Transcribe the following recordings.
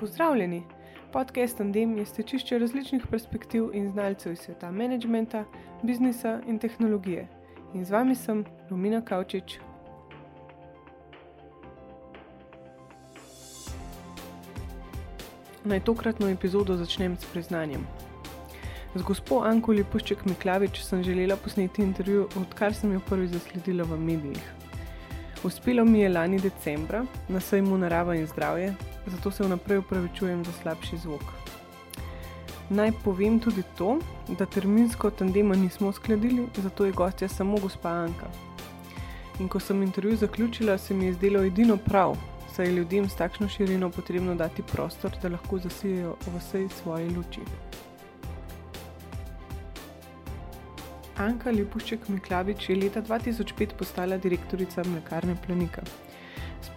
Pozdravljeni! Podcast Tandem je stečišče različnih perspektiv in znalcev iz sveta menedžmenta, biznisa in tehnologije. In z vami sem Romina Kavčič. Naj tokratno epizodo začnem s priznanjem. Z gospo Anko Lipušček Miklavič sem želela posneti intervju, odkar sem jo prvi zasledila v medijih. Uspelo mi je lani decembra na sejmu Narava in zdravje, zato se vnaprej upravičujem za slabši zvok. Naj povem tudi to, da terminsko tandema nismo uskladili, zato je gostja samo gospa Anka. In ko sem intervju zaključila, se mi je zdelo edino prav, saj je ljudem s takšno širino potrebno dati prostor, da lahko zasijajo vsej svoje luči. Anka Lipušček Miklavič je leta 2005 postala direktorica mlekarne Planika.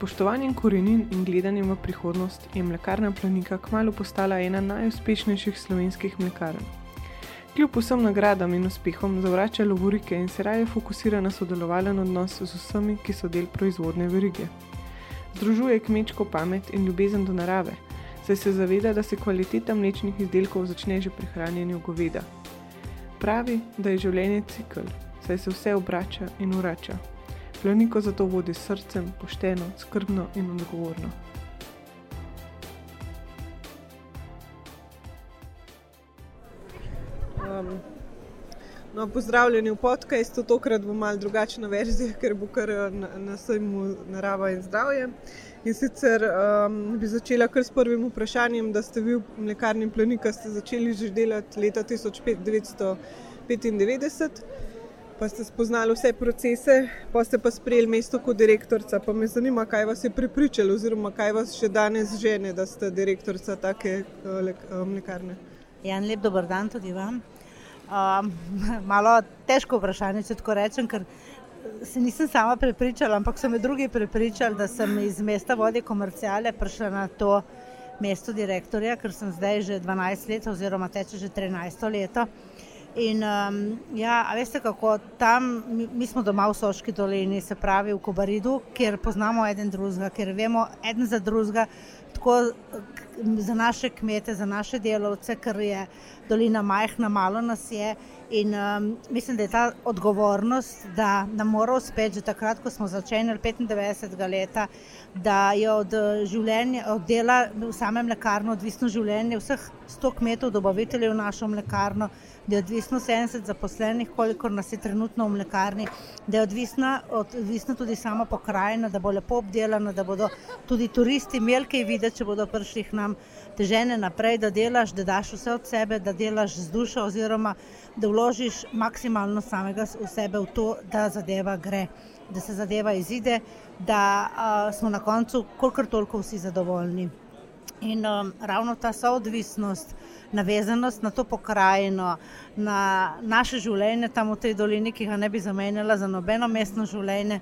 Spoštovanjem korenin in gledanjem v prihodnost je mlekarna Planika kmalo postala ena najuspešnejših slovenskih mlekarn. Kljub vsem nagradam in uspehom zavrača lovorike in se raje fokusira na sodelovalen odnos z vsemi, ki so del proizvodne verige. Združuje kmečko pamet in ljubezen do narave, saj se zaveda, da se kvaliteta mlečnih izdelkov začne že pri hranjenju goveda. Pravi, da je življenje cikl, saj se vse obrača in urača. Planiko zato vodi srcem, pošteno, skrbno in odgovorno. Um, no, pozdravljeni v podkastu, tokrat bo malo drugačna verzija, ker bo kar na, na sejmu narava in zdravje. In sicer um, bi začela kar s prvim vprašanjem, da ste vi v mlekarni Planika začeli že delati leta 1995 pa ste spoznali vse procese, pa ste pa sprejeli mesto kot direktorica. Pa me zanima, kaj vas je pripričalo, oziroma kaj vas še danes žene, da ste direktorica take uh, mlekarne. Ja, lep dober dan tudi vam. Um, malo težko vprašanje, če tako rečem, ker se nisem sama prepričala, ampak so me drugi prepričali, da sem iz mesta vodje komercijale prišla na to mesto direktorja, ker sem zdaj že 12 let, oziroma teče že 13 leto. In um, ja, veste, kako tam, mi, mi smo doma v Soški dolini, se pravi v Kobaridu, kjer poznamo en drugega, ker vemo en za drugega, tako za naše kmete, za naše delovce, ker je dolina majhna, malo nas je. In um, mislim, da je ta odgovornost, da nam mora uspeti že takrat, ko smo začeli 95. leta, da je od življenja, od dela v samem lekarnu odvisno življenje vseh 100 kmetov, dobaviteljev v našo mlekarno da je odvisno 70 zaposlenih, koliko nas je trenutno v mlekarni, da je odvisna, odvisna tudi sama pokrajina, da bo lepo obdelana, da bodo tudi turisti imeli kaj videti, če bodo prišli k nam, te žene naprej, da delaš, da daš vse od sebe, da delaš z dušo oziroma da vložiš maksimalno samega v sebe v to, da zadeva gre, da se zadeva izide, da uh, smo na koncu kolikor toliko vsi zadovoljni. In um, ravno ta soodvisnost, navezanost na to pokrajino, na naše življenje tam v tej dolini, ki ga ne bi zamenjala za nobeno mestno življenje,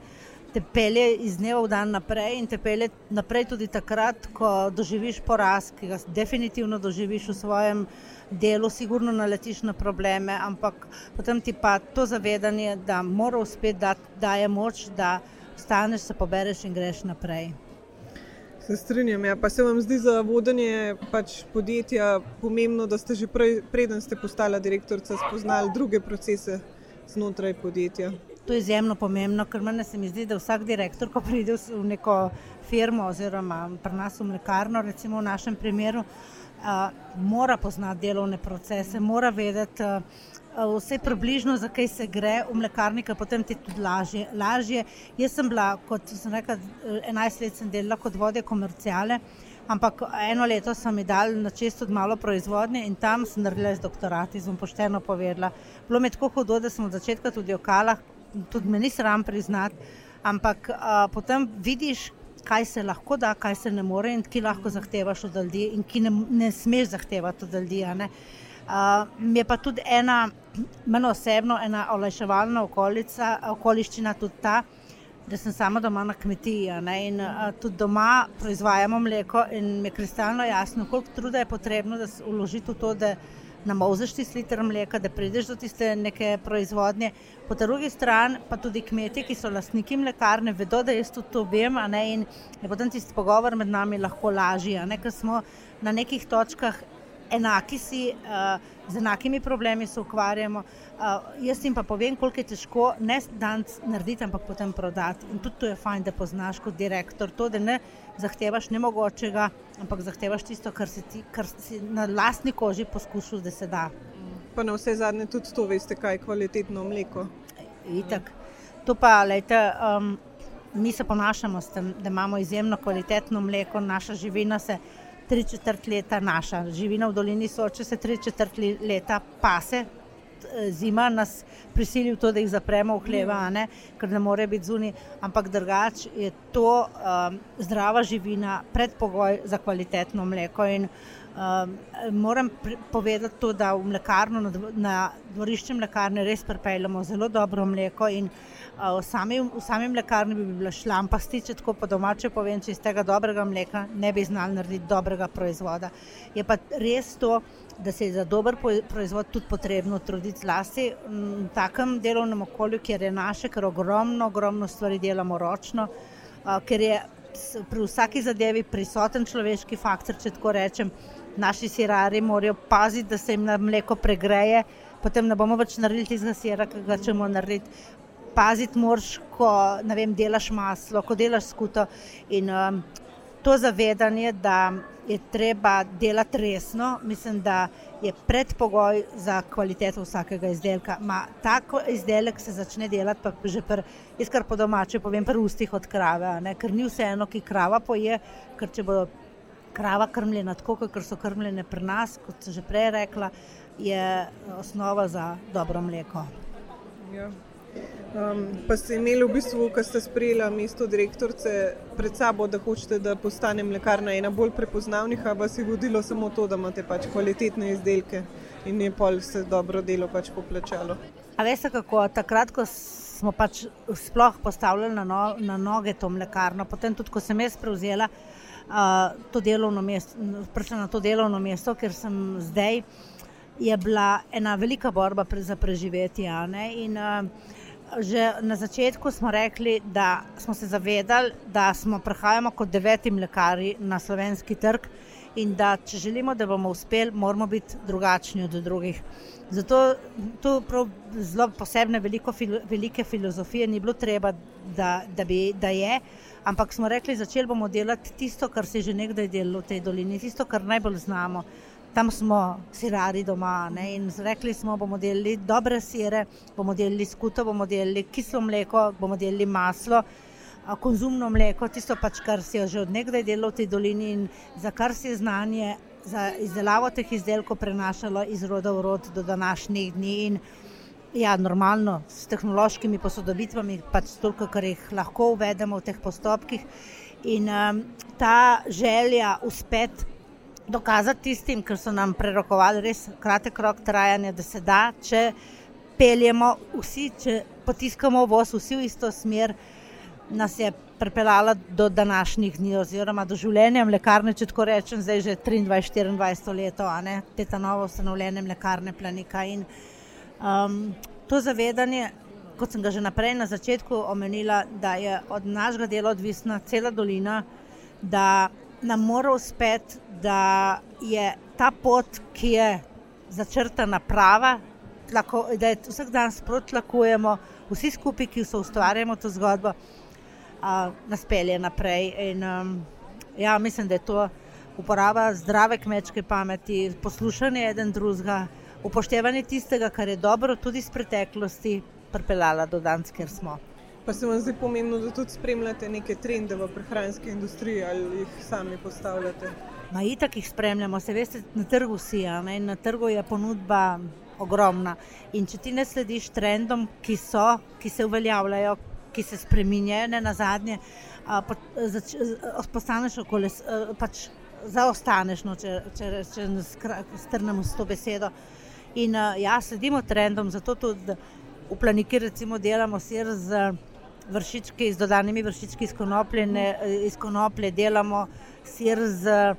te pelje iz dneva v dan naprej in te pelje naprej tudi takrat, ko doživiš poraz, ki ga definitivno doživiš v svojem delu, sigurno naletiš na probleme, ampak potem ti pa to zavedanje, da mora uspeti, da daje moč, da staneš, se pobereš in greš naprej. Se strinjam. Ja. Pa se vam zdi za vodenje pač podjetja pomembno, da ste že prej, preden ste postala direktorica, spoznali druge procese znotraj podjetja? To je izjemno pomembno, ker meni se mi zdi, da vsak direktor, ko pride v neko firmo oziroma pri nas v mlekarno, recimo v našem primeru, uh, mora poznati delovne procese, mora vedeti. Uh, vse približno, za kaj se gre v mlekarni, ker potem ti tudi lažje. lažje. Jaz sem bila, kot sem rekla, 11 let sem delala kot vodja komercijale, ampak eno leto sem mi dal na često malo proizvodnje in tam sem naredila z doktorati, sem pošteno povedala. Bilo mi je tako hudo, da sem od začetka tudi v kalah, tudi me ni sram priznati, ampak a, potem vidiš, kaj se lahko da, kaj se ne more in ki lahko zahtevaš od ljudi in ki ne, ne smeš zahtevati od ljudi. Mi je pa tudi ena, meni osebno, ena olajševalna okolica, okoliščina tudi ta, da sem sama doma na kmetiji in uh, tudi doma proizvajamo mleko in mi je kristalno jasno, koliko truda je potrebno, da se vložiti v to, da namoziš tisti liter mleka, da prideš do tiste neke proizvodnje. Po drugi strani pa tudi kmetje, ki so lastniki mlekarne, vedo, da jaz tudi to vem, ne, in je potem tisti pogovor med nami lahko lažji, ker smo na nekih točkah enaki si, uh, z enakimi problemi se ukvarjamo. Uh, jaz jim pa povem, koliko je težko ne danes narediti, ampak potem prodati. In tudi to je fajn, da poznaš kot direktor to, da ne zahtevaš nemogočega, ampak zahtevaš tisto, kar si, ti, kar si na lastni koži poskušal, da se da. Pa na vse zadnje tudi to veste, kaj je kvalitetno mleko. Itak. To pa, lejte, um, mi se ponašamo s tem, da imamo izjemno kvalitetno mleko, naša živina se tri četrt leta naša. Živina v dolini Soče se tri četrt leta pase. Zima nas prisili v to, da jih zapremo v hleva, ne? ker ne more biti zunaj, ampak drugače je to um, zdrava živina, predpogoj za kvalitetno mleko. In, um, moram povedati to, da v mlekarno, na, na dvorišče mlekarne res pripeljamo zelo dobro mleko. In, uh, V sami, v sami mlekarni bi bila šlampasti, če tako po domače povem, če iz tega dobrega mleka ne bi znali narediti dobrega proizvoda. Je pa res to, da se je za dober proizvod tudi potrebno truditi zlasti v takem delovnem okolju, kjer je naše, ker ogromno, ogromno stvari delamo ročno, ker je pri vsaki zadevi prisoten človeški faktor, če tako rečem. Naši sirari morajo paziti, da se jim mleko pregreje, potem ne bomo več naredili tistega sira, ki ga ćemo narediti paziti moraš, ko vem, delaš maslo, ko delaš skuto. In um, to zavedanje, da je treba delati resno, mislim, da je predpogoj za kvaliteto vsakega izdelka. Ma, tako izdelek se začne delati, pa že pr, jaz kar po domače povem, pri ustih od krave, ne? ker ni vseeno, ki krava poje, ker če bo krava krmljena tako, kot so krmljene pri nas, kot sem že prej rekla, je osnova za dobro mleko. Ja. Um, pa ste imeli v bistvu, ko ste sprejeli mesto direktorice, pred sabo, da hočete, da postane mlekarna ena bolj prepoznavnih, a vas je vodilo samo to, da imate pač kvalitetne izdelke in je pol se dobro delo pač poplačalo. A veste kako, takrat, ko smo pač sploh postavljali na, no, na noge to mlekarno, potem tudi, ko sem jaz prevzela uh, to delovno mesto, prišla na to delovno mesto, ker sem zdaj, je bila ena velika borba pre, za preživetje. In, uh, Že na začetku smo rekli, da smo se zavedali, da smo prihajamo kot deveti mlekari na slovenski trg in da če želimo, da bomo uspeli, moramo biti drugačni od drugih. Zato tu zelo posebne veliko, velike filozofije ni bilo treba, da, da, bi, da je, ampak smo rekli, začeli bomo delati tisto, kar se je že nekdaj delalo v tej dolini, tisto, kar najbolj znamo tam smo sirari doma ne? in rekli smo, bomo delili dobre sire, bomo delili skuto, bomo delili kislo mleko, bomo delili maslo. Konzumno mleko, tisto pač, kar se je že odnegdaj delalo v tej dolini in za kar se je znanje za izdelavo teh izdelkov prenašalo iz roda v rod do današnjih dni. In, ja, normalno, s tehnološkimi posodobitvami, pač toliko, kar jih lahko uvedemo v teh postopkih. In um, ta želja uspeti dokazati tistim, ki so nam prerokovali res kratek rok trajanja, da se da, če peljemo vsi, če potiskamo voz vsi v isto smer, nas je pripeljala do današnjih dni, oziroma do življenja mlekarne, če tako rečem, zdaj že 23-24 leto, a ne te ta novo ustanovljene mlekarne planika. In um, to zavedanje, kot sem ga že naprej na začetku omenila, da je od našega dela odvisna cela dolina, da nam mora uspeti, da je ta pot, ki je začrtana prava, tlako, da je vsak dan sprotlakujemo, vsi skupaj, ki so ustvarjamo to zgodbo, uh, nas pelje naprej. In, um, ja, mislim, da je to uporaba zdrave kmečke pameti, poslušanje eden drugega, upoštevanje tistega, kar je dobro tudi iz preteklosti, pripeljala do danes, kjer smo. Pa se vam zdi pomembno, da tudi spremljate neke trende v prehranski industriji ali jih sami postavljate? Na itak jih spremljamo, se veste, na trgu si, ne, na trgu je ponudba ogromna. In če ti ne slediš trendom, ki so, ki se uveljavljajo, ki se spremenjajo, ne na zadnje, postaneš okoli, pač zaostaneš, no, če, če, če strnemo s to besedo. In ja, sledimo trendom, zato tudi v planiki recimo delamo sir z vršički z dodanimi vršički iz konoplje, ne, iz konoplje delamo sir z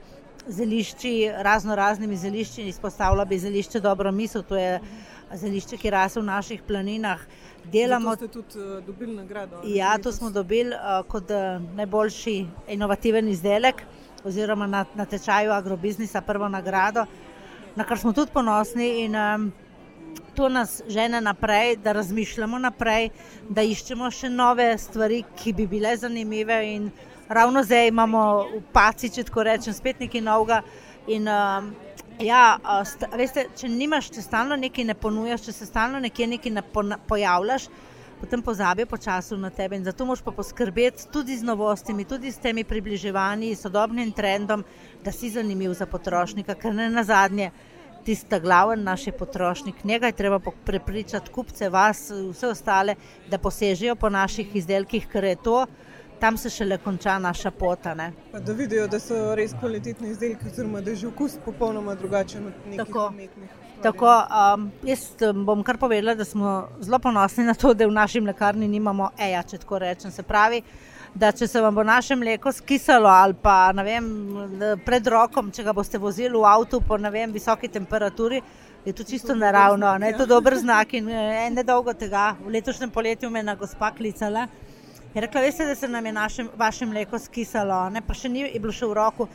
zelišči, razno raznimi zelišči, izpostavila bi zelišče dobro misel, to je zelišče, ki rase v naših planinah. Delamo, ste tudi uh, dobili nagrado? Ja, to smo dobili uh, kot uh, najboljši inovativen izdelek, oziroma na, na tečaju agrobiznisa, prvo nagrado, na kar smo tudi ponosni. In, um, To nas žene naprej, da razmišljamo naprej, da iščemo še nove stvari, ki bi bile zanimive. Ravno zdaj imamo v paci, če tako rečem, spet nekaj novega. In, uh, Ja, sta, veste, če nimaš, če stalno nekaj ne ponujaš, če se stalno nekje nekaj ne pojavljaš, potem pozabijo počasi na tebe. In zato moš pa poskrbeti tudi z novostimi, tudi s temi približevanji, sodobnim trendom, da si zanimiv za potrošnika, ker ne na zadnje. Tista glaven naš je potrošnik, njega je treba prepričati, kupce, vas, vse ostale, da posežejo po naših izdelkih, ker je to tam se šele konča naša pot. Da vidijo, da so res kvalitetni izdelki, oziroma da je že okus popolnoma drugačen od nekih umetnih. Tako, um, jaz um, bom kar povedala, da smo zelo ponosni na to, da v naši mlekarni nimamo EJA, če tako rečem. Se pravi, da če se vam bo naše mleko skisalo ali pa vem, pred rokom, če ga boste vozili v avtu po vem, visoki temperaturi, je to čisto naravno, je to dober znak. In eh, ne dolgo tega, v letošnjem poletju me je na gospa klicala. Je rekla, veste, da se nam je naše, vaše mleko skisalo, ne? pa še ni bilo še v roku.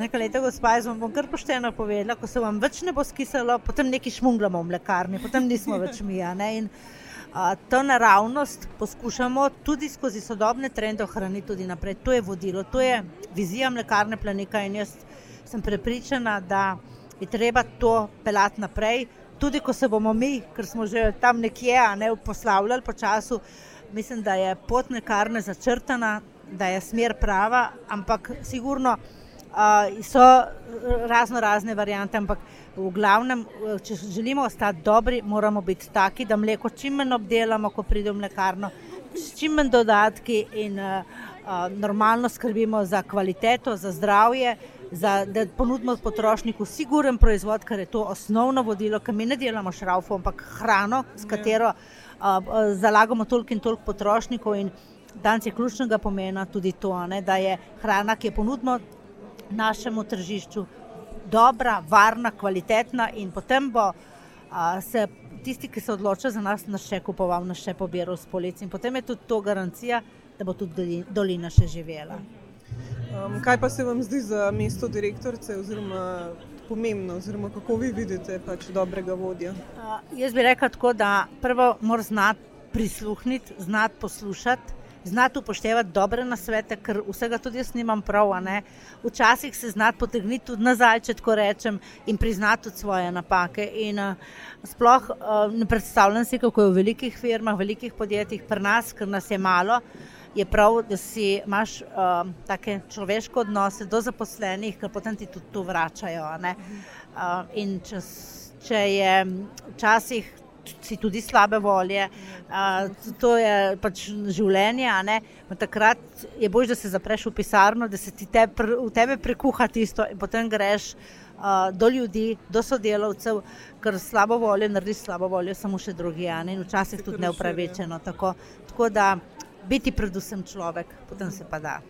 Nekaj let, gospa, jaz vam bom kar pošteno povedala, ko se vam več ne bo skisalo, potem neki šmunglamo v mlekarni, potem nismo več mi. In a, to naravnost poskušamo tudi skozi sodobne trende ohraniti tudi naprej. To je vodilo, to je vizija mlekarne planika in jaz sem prepričana, da je treba to pelati naprej. Tudi ko se bomo mi, ker smo že tam nekje, ne poslavljali po času mislim, da je pot nekarne začrtana, da je smer prava, ampak sigurno uh, so razno razne variante. Ampak v glavnem, če želimo ostati dobri, moramo biti taki, da mleko čim manj obdelamo, ko pridemo v mlekarno, s čim manj dodatki in uh, uh, normalno skrbimo za kvaliteto, za zdravje. Za, da ponudimo potrošniku siguren proizvod, ker je to osnovno vodilo, ker mi ne delamo šraufov, ampak hrano, s katero uh, zalagamo toliko in toliko potrošnikov. In danes je ključnega pomena tudi to, ne, da je hrana, ki je ponudimo našemu tržišču, dobra, varna, kvalitetna in potem bo a, se. Tisti, ki se odloča za nas, nas še kupoval, nas še pobiral s polici. In potem je tudi to garancija, da bo tudi dolina še živela. Um, kaj pa se vam zdi za mesto direktorice, oziroma pomembno, oziroma kako vi vidite pač dobrega vodja? Uh, jaz bi rekel tako, da prvo mora znati prisluhniti, znati poslušati. Znati upoštevati dobre nasvete, ker vsega tudi jaz nimam prav. Včasih se znati potegniti tudi nazaj, če tako rečem, in priznati tudi svoje napake. In, uh, sploh uh, ne predstavljam si, kako je v velikih firmah, v velikih podjetjih, pri nas, ker nas je malo. Uh, je prav, da si imaš uh, take človeške odnose do zaposlenih, ker potem ti tudi to vračajo. Uh, in če, če je včasih. Si tudi slabe volje, uh, to je pač življenje. Takrat je bolj, da se zapreš v pisarno, da se ti te, v tebe prekuha tisto, in potem greš uh, do ljudi, do sodelavcev, ker slabo volje narediš slabo voljo, samo še drugi, in včasih tudi neupravičeno. Tako, tako da biti predvsem človek, potem se pa da.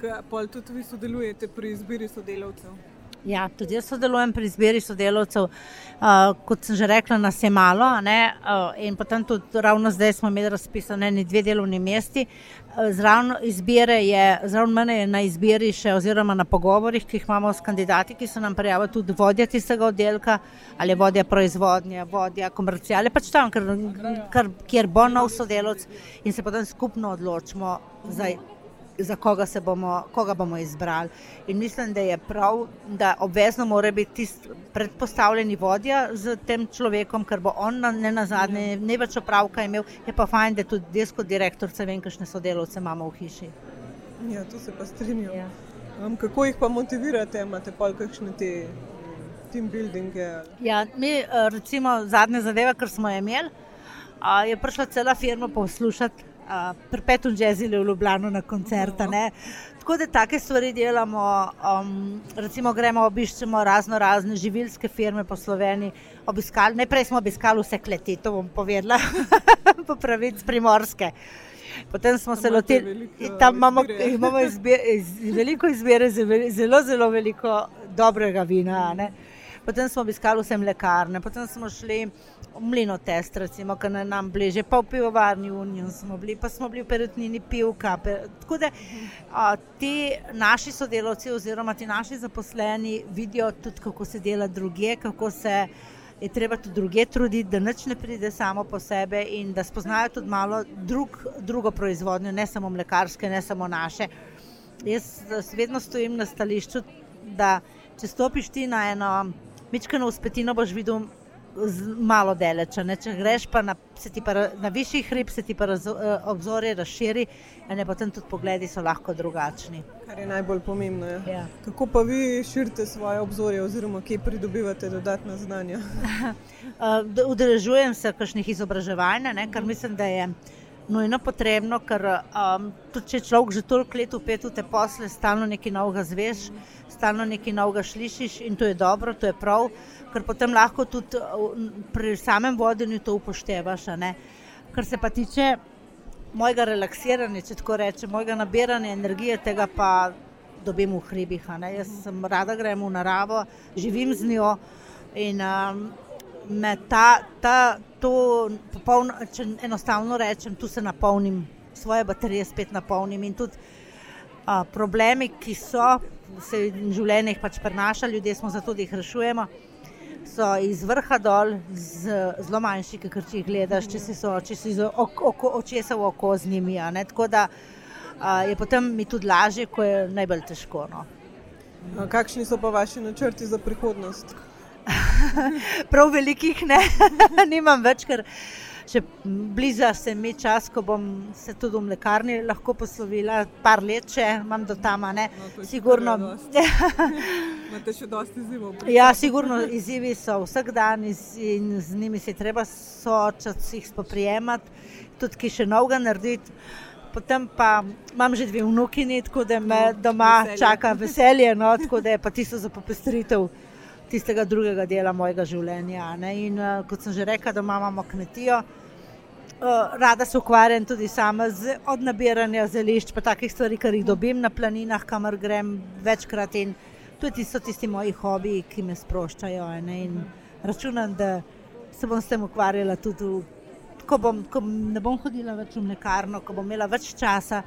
Kaj tudi vi sodelujete pri izbiri sodelavcev? Ja, tudi jaz sodelujem pri izbiri sodelavcev. Uh, kot sem že rekla, nas je malo. Uh, in potem tudi ravno zdaj smo imeli razpisane dve delovni mesti. Uh, zraven izbire je, zraven mene je na izbiri še, oziroma na pogovorih, ki jih imamo s kandidati, ki so nam prijavili tudi vodja tistega oddelka ali vodja proizvodnje, vodja komercijale, pač tam, kar, kar, kjer bo nov sodelavc in se potem skupno odločimo. Zdaj, za koga, bomo, koga bomo izbrali. In mislim, da je prav, da obvezno mora biti tisti predpostavljeni vodja z tem človekom, ker bo on na, ne na zadnje, ja. ne več opravka imel. Je pa fajn, da tudi desko direktorce vem, kakšne sodelovce imamo v hiši. Ja, tu se pa strinjam. Ja. Um, kako jih pa motivirate, imate pa kakšne te team buildinge? Ja, mi, eh, recimo, zadnja zadeva, kar smo imeli, je prišla cela firma poslušati Perpetuum Jazzile v Ljubljano na koncerta. Ne? Tako da take stvari delamo, um, recimo gremo obiščemo razno razne živilske firme po Sloveniji. Obiskali, najprej smo obiskali vse kleti, to bom povedala, po pravici primorske. Potem smo tam se lotili, tam imamo, imamo izbir, iz, veliko izbire, zelo, zelo veliko dobrega vina. Ne. Potem smo obiskali vse mlekarne, potem smo šli v Mlino Test, recimo, ki je nam bliže, pa v pivovarni Union smo bili, pa smo bili v Perutnini pivka. Tako da a, ti naši sodelavci oziroma ti naši zaposleni vidijo tudi, kako se dela druge, kako se je treba tudi druge truditi, da nič ne pride samo po sebi in da spoznajo tudi malo drug, drugo proizvodnjo, ne samo mlekarske, ne samo naše. Jaz vedno stojim na stališču, da če stopiš ti na eno mičkano uspetino, boš videl malo daleč. Če greš pa na, pa na višji hrib, se ti pa raz, eh, obzorje razširi, in potem tudi pogledi so lahko drugačni. Kar je najbolj pomembno. Ja. Ja. Kako pa vi širite svoje obzorje, oziroma kje pridobivate dodatna znanja? Eh, udeležujem se kakšnih izobraževanj, kar mislim, da je nujno potrebno, ker um, tudi če človek že toliko let upet v te posle, stalno nekaj novega zveš, stalno nekaj novega slišiš in to je dobro, to je prav, ker potem lahko tudi pri samem vodenju to upoštevaš. Kar se pa tiče mojega relaksiranja, če tako rečem, mojega nabiranja energije, tega pa dobim v hribih. Jaz sem rada grem v naravo, živim z njo in um, me ta, ta, to, popolno, če enostavno rečem, tu se napolnim, svoje baterije spet napolnim. In tudi a, problemi, ki so se v življenjih pač prenašali, ljudje smo zato, da jih rešujemo. So iz vrha dol, z, zelo manjši, če jih gledaš, če si so, če si očesa v oko z njimi. Tako da a, je potem mi tudi lažje, ko je najbolj težko. No. Kakšni so pa vaši načrti za prihodnost? prav velikih ne, nimam več, ker še bliža se mi čas, ko bom se tudi v mlekarni lahko poslovila, par let, če imam do tam. No, sigurno. Imate še dosti izzivov? Ja, sigurno izzivi so vsak dan in z njimi se treba soočati, jih spoprijemati, tudi ki še novega narediti. Potem pa imam že dve vnukini, tako da me no, doma veselje. čaka veselje, no, tako da je pa tisto za popestritev tistega drugega dela mojega življenja. In, uh, kot sem že rekla, doma imamo kmetijo. Uh, rada se ukvarjam tudi sama z odnabiranja zelišč, pa takih stvari, kar jih dobim na planinah, kamor grem večkrat. In tudi so tisti moji hobiji, ki me sproščajo. In računam, da se bom s tem ukvarjala tudi, ko, bom, ko ne bom hodila več v mlekarno, ko bom imela več časa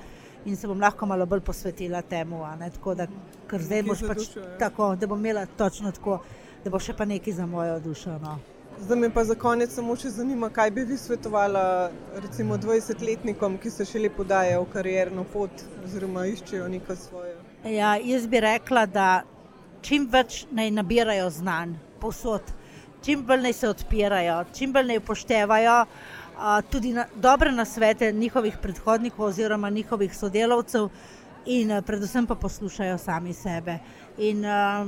in se bom lahko malo bolj posvetila temu. Tako da, ker zdaj boš pač dušo, tako, da bom imela točno tako, da bo še pa nekaj za mojo dušo. No. Zdaj me pa za konec samo še zanima, kaj bi vi svetovala recimo 20-letnikom, ki se šele podajajo v karierno pot oziroma iščejo neko svojo. Ja, jaz bi rekla, da čim več naj nabirajo znanj, posod, čim bolj naj se odpirajo, čim bolj naj upoštevajo tudi na, dobre nasvete njihovih predhodnikov oziroma njihovih sodelavcev, in predvsem pa poslušajo sami sebe. In a,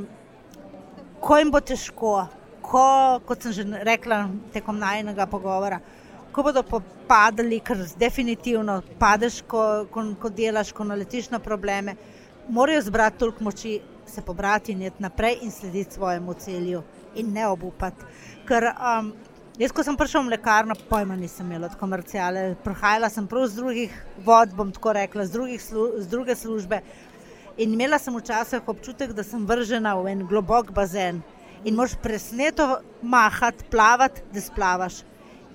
ko jim bo težko, ko, kot sem že rekla tekom najnega pogovora, ko bodo popadali, ker definitivno padeš, ko, ko, ko delaš, ko naletiš na probleme, morajo zbrati toliko moči, se pobrati in iti naprej in slediti svojemu celju in ne obupati. Ker um, Jaz, ko sem prišel v mlekarno, pojma nisem imel od komercijale. Prihajala sem prav z drugih vod, bom tako rekla, z, slu z druge službe. In imela sem včasih občutek, da sem vržena v en globok bazen in moš presneto mahati, plavati, da splavaš.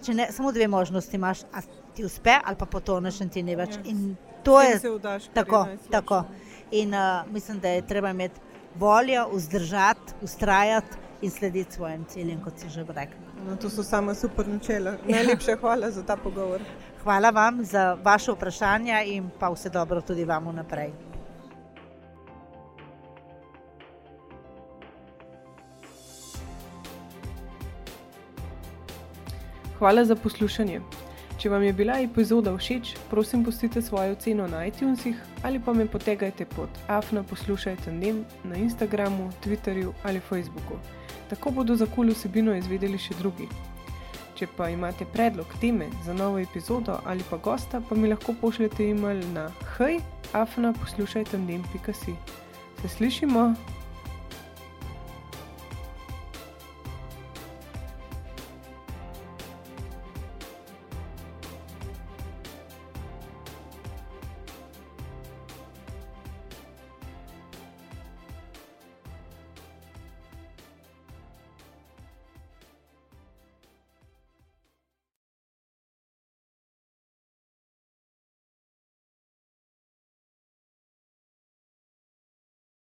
Če ne, samo dve možnosti imaš, a ti uspe ali pa potoneš in ti ne več. Ja. In to je vdaš, tako. tako. In uh, mislim, da je treba imeti voljo, vzdržati, ustrajati in slediti svojim ciljem, kot si že rekel. No, to so samo super načela. Najlepša hvala za ta pogovor. Hvala vam za vaše vprašanje in pa vse dobro tudi vam naprej. Hvala za poslušanje. Če vam je bila epizoda všeč, prosim, pustite svojo oceno na iTunesih ali pa me potegajte pod afna poslušajte dnem na Instagramu, Twitterju ali Facebooku. Tako bodo za kul vsebino izvedeli še drugi. Če pa imate predlog teme za novo epizodo ali pa gosta, pa mi lahko pošljete e-mail na hej, afna poslušajte dnem.si. Se slišimo!